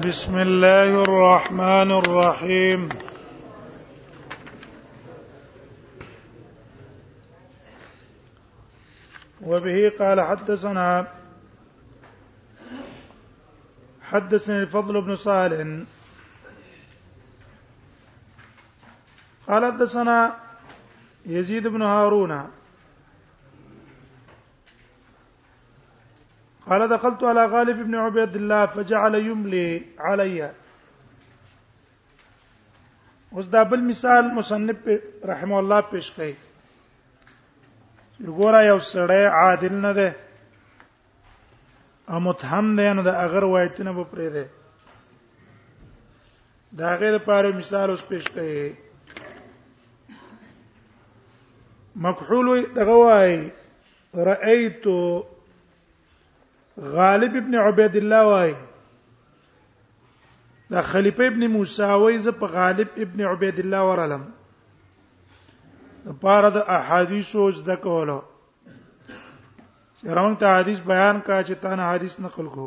بسم الله الرحمن الرحيم وبه قال حدثنا حدثني الفضل بن صالح قال حدثنا يزيد بن هارون قال دخلت على غالب بن عبيد الله فجعل يملي علي اوس دا بل مثال مصنف رحم الله پیش کړي وګوره یو سړی عادل نه دی او متهم دی نو د اگر وایتونه به پرې دی دا غیر لپاره مثال اوس پیش کړي مکحول دغه وایي رأيت غالب ابن عبيد الله واي دا خلیفہ ابن موسی وای ز په غالب ابن عبید الله ورلم پاره د احادیثو زده کولو روان ته حدیث بیان کا چې تانه حدیث نقل کو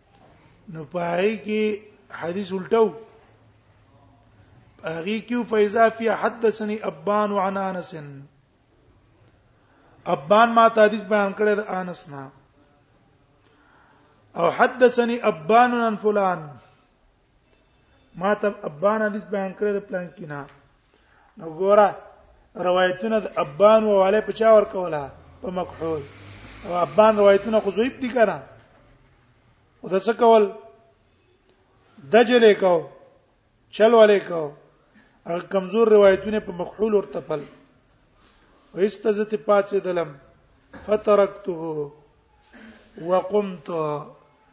نو پای کې حدیث الټو هغه کې فیضا فی حدثني ابان عن انس ابان ما ته حدیث بیان کړی د انس نه او حدثني ابان عن فلان ما ته ابان حدیث بیان کړی د پلان کې نه نو ګوره روایتونه د ابان او علی په چا ور کوله په مکحول او ابان روایتونه خو زویب دي کنه او د څه کول دجلې کو چل ولې کو هغه کمزور روایتونه په مکحول ورته پل ويستزت پاتې دلم فترکته وقمت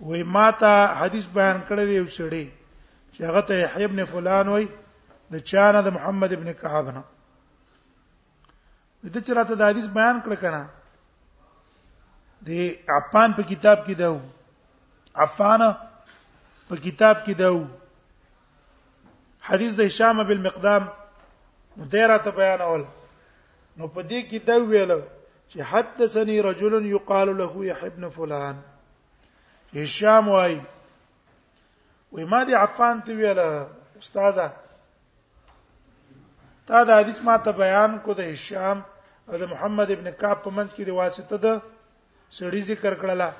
وای ماته حدیث بیان کړی دی یو سړی چې هغه ته یحیی ابن فلان وای د چانه د محمد ابن کعب نه د چرته د حدیث بیان کړ کنه د عفان په کتاب کې دا عفان په کتاب کې دا حدیث د هشام بالمقدام مدیره ته بیانول نو په دې کې دا ویل چې حدثني رجل يقال له يحيى بن فلان هشام وای وې ما دي عفان ته ویل استاذه تا دا حدیث ما ته بیان کو د هشام او د محمد ابن کعب په منځ کې د واسطه ده سړی ذکر کړله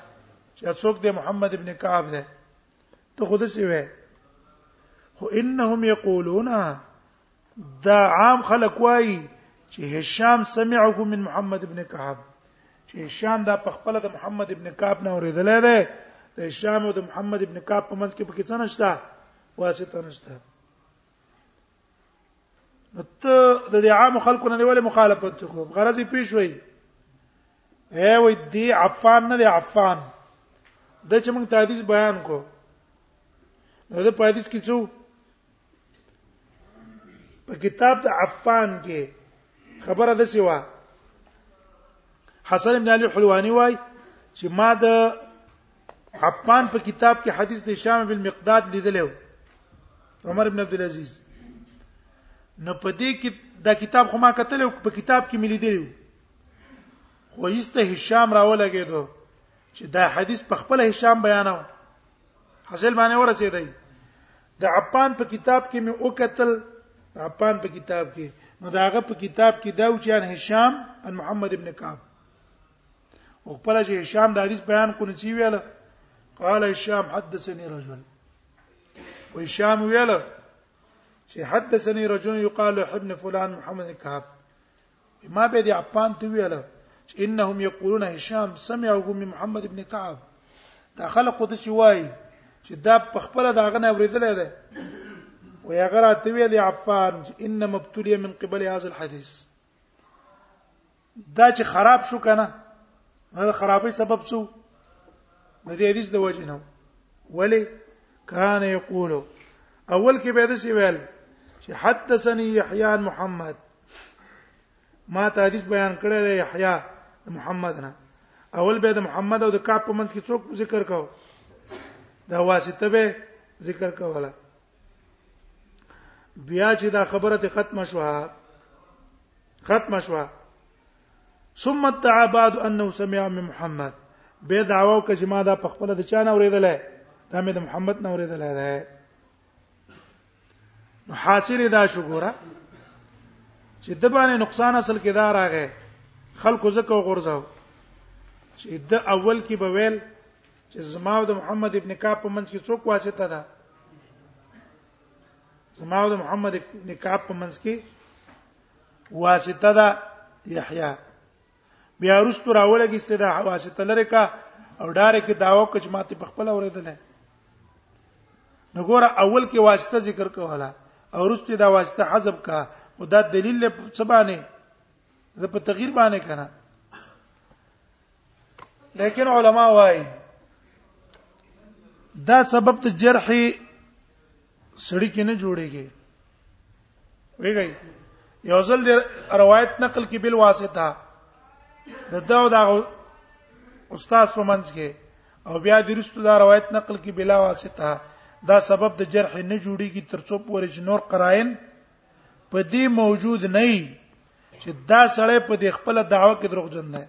چې څوک د محمد ابن کعب ده ته خود څه وې خو انهم یقولون دا عام خلک وایي چې هشام سمعه من محمد ابن کعب چې هشام دا په خپل د محمد ابن کعب نه اوریدل دی د هشام او د محمد ابن کعب په منځ کې په کې څه نشته واسطه نشته نو ته د دې عام خلکو نه ولې مخالفت کوو غرض یې پیښ وای اے وې دی عفان نه دی عفان د چې موږ تحدیث بیان کو نو د پادیس کې څو په کتاب د عفان کې خبره ده سیوا حسن بن علي حلواني وای چې ما د عفان په کتاب کې حدیث د هشام بن مقداد لیدلو عمر بن عبد العزيز نو په دې کې دا کتاب خو ما کتل په کتاب کې ملي دی خو ایسته هشام راولګېدو چې دا حدیث په خپل هشام بیانو حاصل باندې ورسېدای د عفان په کتاب کې مې وکتل عفان په کتاب کې نو داغه په کتاب کې دا و چې ان هشام ان محمد ابن کعب او خپل چې هشام د حدیث بیان کونه چی ویل قال هشام حدثني رجل و هشام ویل چې حدثني رجل يقال ابن فلان محمد کعب ما به دې عفان ته ویل چې انهم یقولون هشام سمعه من محمد ابن کعب دا خلق د سی وای چې دا په خپل دا غنه اوریدل دی و یا غره ته ویل عفان ان مبتلی من قبل هذا الحديث دا چې خراب شو کنه دا خرابې سبب څه د دې حدیث د وجه نه ولی کان یقول اول کې به د سی ویل چې حدثني يحيى محمد ما ته حدیث بیان کړی دی یحیی محمد نه اول به د محمد او د کعب په منځ کې څوک ذکر کاو دا واسطه به ذکر کوله بیا چې دا خبره ته ختمه شوه ختمه شوه ثم ادعى بعد انه سمع من محمد به دعوا وکړه چې ما دا په خپل د چا نه اوریدلې دا مې د محمد نه اوریدلې ده نو حاصل دا شو ګوره چې د باندې نقصان اصل کې دا راغی خلکو زکه غورځاو چې د اول کې به ویل چې زما او د محمد ابن کعب په منځ کې څوک واسطه ده زما او د محمد ابن کعب په منځ کې واسطه ده یحیی بیا رستو راولګی ست دا حواسته لره کا او ډاره کې داوا کچ ماته په خپل اوریدل نو ګور اول کې واسطه ذکر کوله او رستو دا واسطه حذف کا او دا دلیل له سبانه زه په تغییر باندې کنه لیکن علما وايي دا سبب ته جرح سړی کې نه جوړيږي ویګي یو ځل د روایت نقل کې بل واسطه د دا او دا استاد په منځ کې او بیا د رستو دا روایت نقل کې بلا واسطه دا سبب د جرح نه جوړیږي ترڅو پورې چې نور قرائن په دې موجود نه چې دا سړی په دې خپل دعوه کې دروغجن نه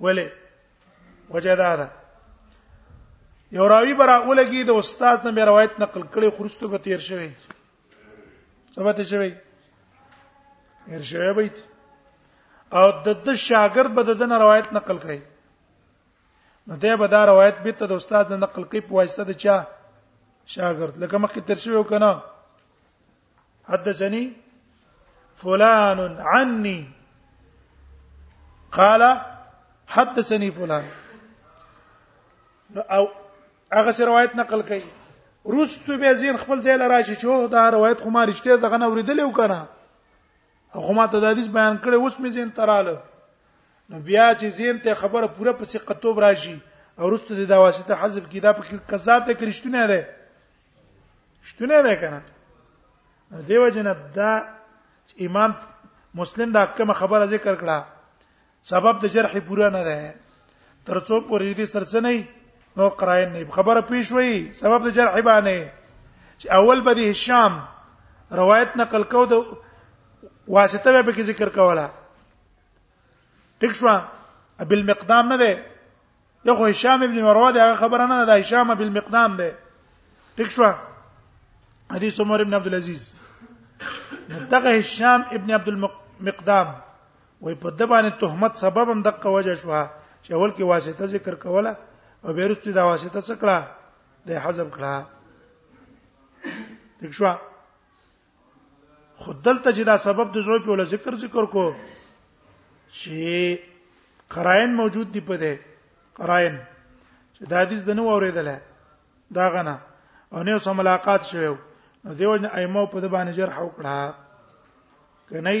ولې وجه دا ده یو راوی برا ولګي د استاد نه روایت نقل کړي خرستو به تیر شوی سبا ته شوی هر شوی بیت او د د شاګرد به د دنه روایت نقل کړي نو دا به دا روایت به ته د استاد نه نقل کوي په واسطه د چا شاګرد لکه مخکې تر شوی کنه حدثني فلان عني قال حدثني فلان او هغه روایت نقل کړي روستو به زین خپل ځای لراشي چې دا روایت خو ما رښتیا دغه نه اوریدلې وکنه خو ما ته د حدیث بیان کړي اوس مې زین تراله نو بیا چې زین ته خبره پوره په ثقتوب راشي او روستو د دا واسطه حذف کی دا په کذاب ته کرشتونه ده شتونه ده کنه دیو جن دا امام مسلم دا کوم خبره ذکر کړه سبب د جرح پورا نه ده ترڅو پورې دې سرڅ نه نو قرائن نه خبره پیښ وای سبب د جرح باندې چې اول به د هشام روایت نقل کو د واسطه به کې ذکر کوله ټیک شو ابل مقدام نه ده دا خو هشام ابن مروه دا خبره نه ده هشام ابن مقدام ده ټیک شو حدیث عمر ابن عبد العزيز دغه هشام ابن عبد المقدام وای په د باندې تهمت سبب هم دغه وجه شو چې اول کې واسطه ذکر کوله او بیرستی دا واسطه څکړه د حزم کړه ٹھیک شو خود دلته چې دا سبب د زوی په ذکر ذکر کو چې قرائن موجود دی په دې قرائن چې دا حدیث د نو اوریدل دا غنه او نه سم ملاقات شوه نو دیو جن ائمه په د باندې جرح وکړه کني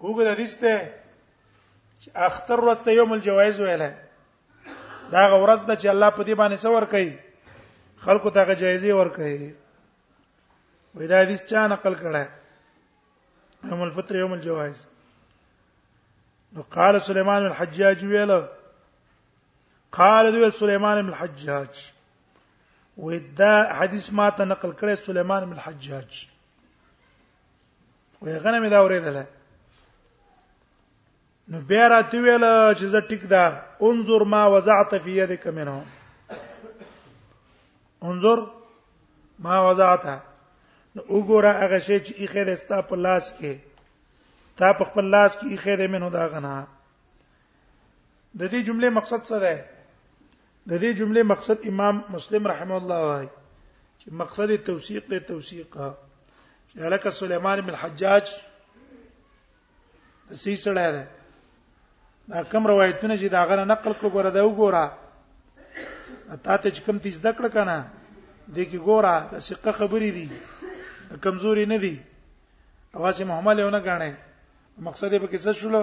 وګړه حدیث ته چې اختر ورځ ته یوم الجوایز ویل دا ورځ ده چې الله په دې باندې څور کوي خلکو ته جایزه ور کوي وې دا حدیث چا نقل کړه یوم الفطر یوم الجوایز نو قال سليمان الحجاج ویل قال دوی سليمان بن الحجاج ودا حدیث ما ته نقل کړی سليمان بن الحجاج وې غنه مې دا اورېدل نو بیا راته ویل چې زه ټیک دا انظر ما وزعت فی یدک منه انظر ما وزعت نو وګوره هغه شی چې یې خیر استا په لاس کې تا په خپل لاس کې یې خیر منه دا غنه د دې جملې مقصد څه دی د دې جملې مقصد امام مسلم رحم الله وايي چې مقصد توثیق دی توثیق چې هلکه سليمان بن حجاج د سې سره ده دا کوم روایتونه چې دا غره نقل کړو ګوره دا وګوره تا ته چې کوم تیز دکړه کنه دې کې ګوره د ثقه خبرې دي کمزوري نه دي اواسه محمد له نه غاڼه مقصد به کې څه شول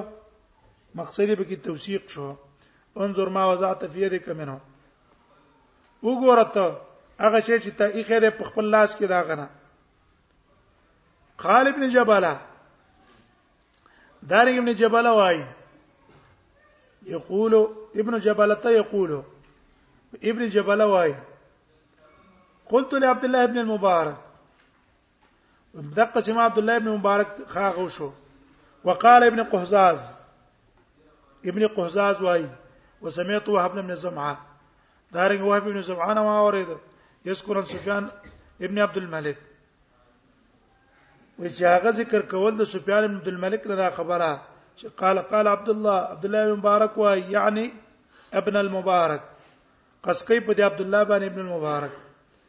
مقصد به کې توثیق شو انظر ما وضعت في يدك منه وګوره ته هغه شی چې ته یې خیره په خپل لاس کې دا غنه قال ابن جبله دار ابن جبله وای یقول ابن جبله ته یقول ابن جبله وای قلت لعبد الله ابن المبارك دقه سمع عبد الله ابن مبارک خاغه شو وقال ابن قهزاز ابن قهزاز وای وسمعت وهب بن زمعه دارنګ وهب بن زمعه ما اورید یذكر سفیان ابن عبد الملک وی چې هغه ذکر کول د سفیان ابن عبد الملک نه دا خبره چې قال قال عبد الله عبد الله بن مبارک وای یعنی ابن المبارک قصقی په عبد الله باندې ابن المبارک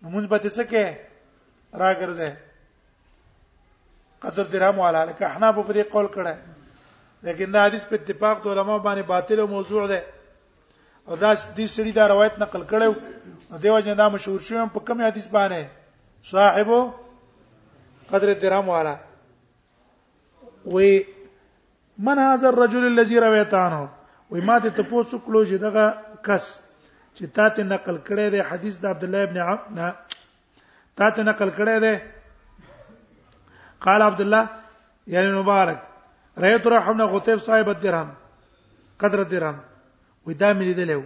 نو موږ به څه کې راګرځه قدر درهم والا لکه احنا په دې قول کړه لیکن دا حدیث په اتفاق د علما باندې باطل او موضوع ده او دا دې سړي دا روایت نقل کړو نو دیو جن دا مشهور شوم په کوم حدیث باندې صاحبو قدر درهم والا وی من هذا الرجل الذي رويتانه وای ما ته تاسو کلو چې دغه کس چې تا ته نقل کړی دی حدیث د عبد الله ابن عمرو نه تا ته نقل کړی دی قال عبد الله یعنی مبارک رایت رحمنا غطیف صاحب الدرهم قدر الدرهم وې دا مې لیدلې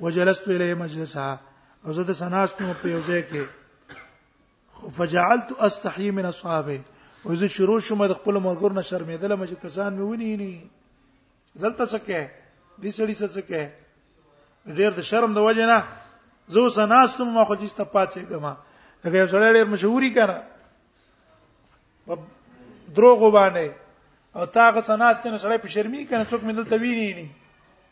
وجلست الیه مجلسها او زه د سناستو په یو ځای کې فجعلت استحي من اصحابه او زه شروع شوم د خپل مرګور نه شرمېدل مې چې کسان مې ونی ني دلته څه کې دې سړی څه کې ډېر د شرم د وجه نه زه اوس ناستم ما خو دې ست پاتې ګما دا یو سړی ډېر مشهوري کړه په دروغ باندې او تاغه سناست نه سړی په شرمي کنه څوک مې دلته ویني نه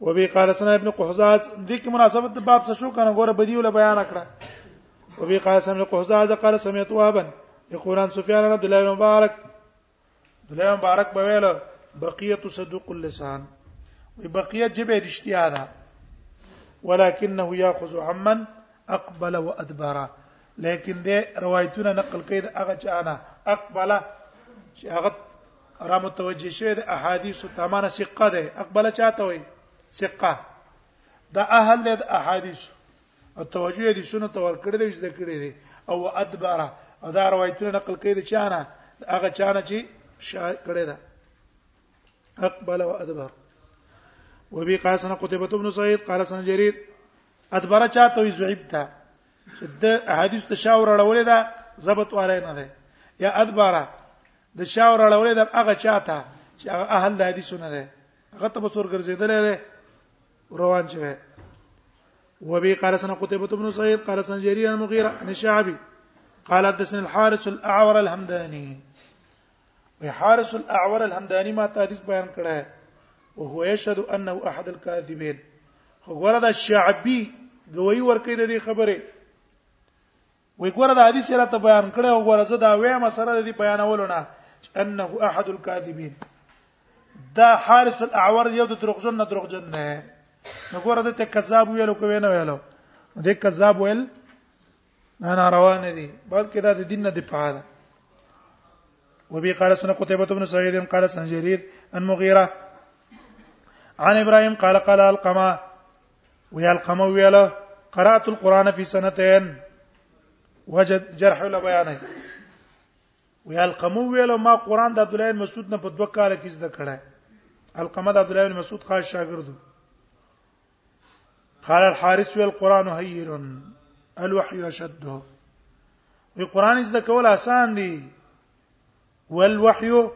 وبي قال سنا ابن قحزاز دې کې مناسبت د باب څه شو کنه ګوره بدیو له بیان کړه وبي قال سنا ابن قحزاز قال سمعت وهبا يقول عن سفيان عن عبد الله بن مبارك عبد الله مبارک به ویل بقيه صدق اللسان وي بقيه جبه رشتیا ده ولكنه ياخذ عمن اقبل وادبر لكن دې روایتونه نقل کړي هغه چانه اقبل چې هغه را متوجه شوی د احادیث ته معنا ثقه ده اقبل چاته وي ثقه د اهل د احادیث او توجه دي سنت تور کړی دی ذکر کړی دی او ادبره او دا روایتونه نقل کړي دي چانه هغه چانه چې شاهد کړی ده اقبل او ادبر وبي قاسنا قتيبة بن سعيد قال سن جرير ادبر چاته وي زعيب ته د احادیث تشاور اړولې ده ضبط واره نه ده یا ادبره د شاور اړولې د هغه چاته چې هغه اهل د حدیثونه ده هغه ته بصور ګرځیدل ده روان شوی وبي قال سنه قتيبة بن سعيد قال سنه جرير المغيرة عن الشعبي قال حدثنا الحارث الاعور الحمداني وي حارث الاعور الحمداني ما حدیث بیان کړه وهو يشهد انه احد الكاذبين خو وردا شعبي گوي ورکې د دې خبره وی ګوره د حدیث را ته بیان کړي او ګوره زه دا وایم سره د دې بیانولو نه انه احد الكاذبین دا حارس الاعور یو د دروغجن نه دروغجن نه نو ګوره د ته کذاب ویلو کوي نه ویلو د کذاب ویل نه ناروا نه دي بلکې دا د دین نه دفاع ده وبي قال سنه قتيبة بن سعيد قال سنجرير المغيرة عن ابراهيم قال قال القما وی القمه ویلا قرات القران فی سنتين وجد جرح ولا بیان وی القمه ویلا ما قران د عبد الله بن مسعود نه په دوه کال کې زده کړه القمه د عبد الله بن مسعود خاص شاګرد قال الحارث والقران هير الوحي اشد وی قران زده کول آسان دي والوحي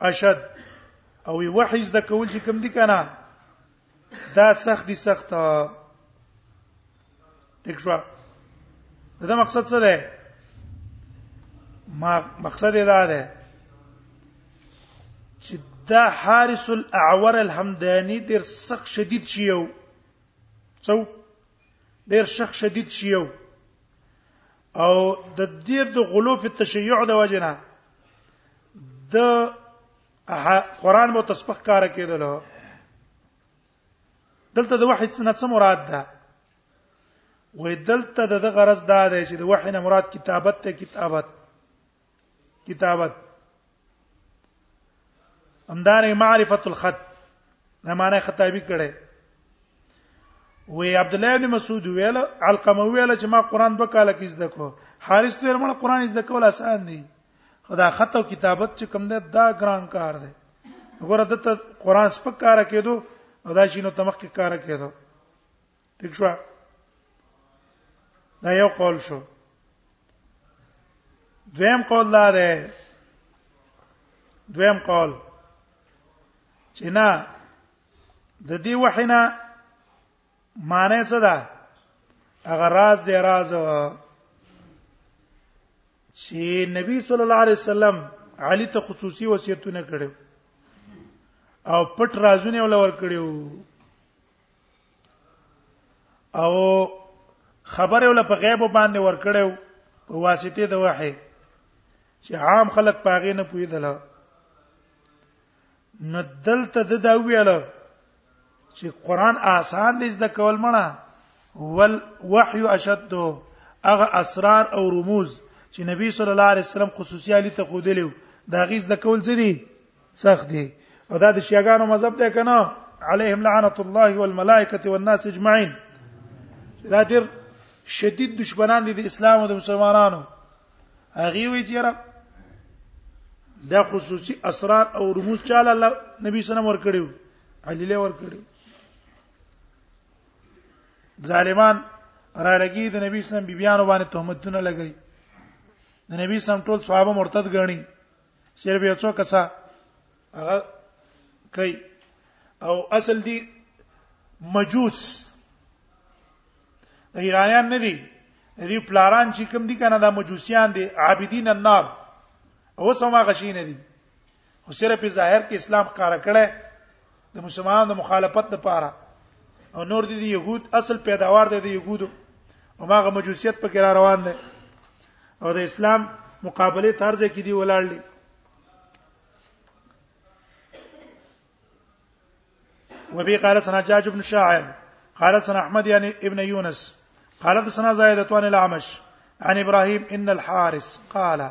اشد او وحي زده کول چې کوم دي کنه دا سخت دي سخت دښوا دا مقصد څه ده ما مقصد دا ده چې دا حارس الاعور الحمداني ډیر سخت شدید شي یو څو ډیر سخت شدید شي یو او د دیر د غلو په تشیع د وجنه د قران مو تسبیح کار کېدل دلته د وحی څخه څه مراد ده وې دلته د غرض دا دی چې د وحی نه مراد کتابت ته کتابت کتابت همدار معرفت الخط نه معنی خطابی کړي وی عبد الله ابن مسعود ویل علقمه ویل چې ما قران دوه کاله کې زده کو حارث تیر مړ قران زده کول آسان دي خدا خط او کتابت چې کوم ده دا ګران کار دی وګوره د قران سپک کار کېدو او دا شینو تمخ کې کار کېدو ٹھیک شو دا یو قول شو دویم قول دا دی دویم قول چې نه د دې وحینا معنی څه ده هغه راز دی راز چې نبی صلی الله علیه وسلم علی ته خصوصي وصیتونه کړو او پټ رازونه ولور کړو او خبر ول په غیب باندې ور کړو په واسطه د وحی چې عام خلک پاغې نه پویدل نو دلته د دا ویل چې قران آسان دې زده کول مړه ول وحی اشد اغه اسرار او رموز چې نبی صلی الله علیه وسلم خصوصي علی ته خودلیو دا غیز د کول ځدی سخت دي او دا د شیعاګانو مذهب ده کنه عليهم لعنت الله والملائکه والناس اجمعين دا ډېر شدید دشمنان دي د اسلام او د مسلمانانو هغه وی چیرې دا خصوصي اسرار او رموز چاله الله نبی صلی الله علیه وسلم ورکړیو علی له ورکړیو ظالمان را لګي د نبی صلی الله علیه وسلم بیبيانو باندې تهمتونه لګي د نبی صلی الله علیه وسلم ټول صحابه مرتد ګڼي چیرې به څو کسا هغه کوي او اصل دی مجوس ایرانیان نه دي دې پلاران چې کوم دي کنه دا مجوسیان دي عابدین النار او سما غشین دي خو صرف ظاهر کې اسلام کار کړه د مسلمانانو د مخالفت لپاره او نور دي يهود اصل پیداوار دي د يهودو او ماغه مجوسیت په کرا روان دي او د اسلام مقابله طرز کې دي ولاړ دي وبي قال سنا جاج بن شاعر قال سنا احمد يعني ابن يونس قال سنا زايد توان العمش عن ابراهيم ان الحارس قال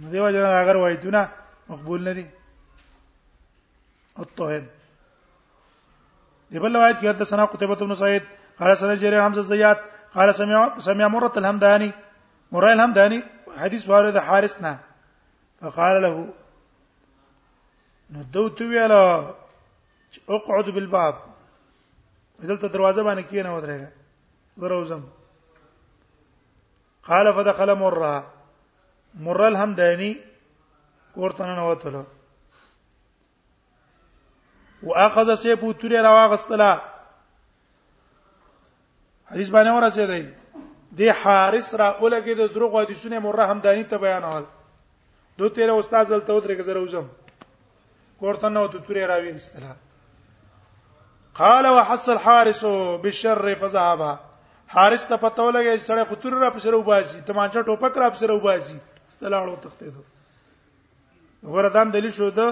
نو دیو جن هغه روایتونه مقبول نه دي او توهم دی بل روایت کې حدثنا قتيبة بن سعيد قال سمع جرير حمزه زياد قال سمع سمع مرة الهمداني مرة الهمداني حديث وارد حارثنا فقال له نو دوت ویلا اقعد بالباب دلته دروازه باندې کینه ودرېږه دروازم قال فدخل مره مرل هم دانی ورته نه وتلو واخذ سیف تورې راوغستلا حدیث باندې ورسې دی د حارس را اولګه د دروغ حدیثونه مره همدانی ته بیانول دو تیر استاد دلته ودرې غزر وزم ورته نو ته تورې راوي استلا قال وحس الحارس بالشر فذهب حارس ته پته ولګی چې سړی خطر را پسره وباسي تمانچه ټوپک را پسره وباسي استلاړو تخته دو وردان دلیل شو ده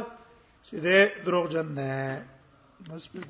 چې د دروغ جن نه بس په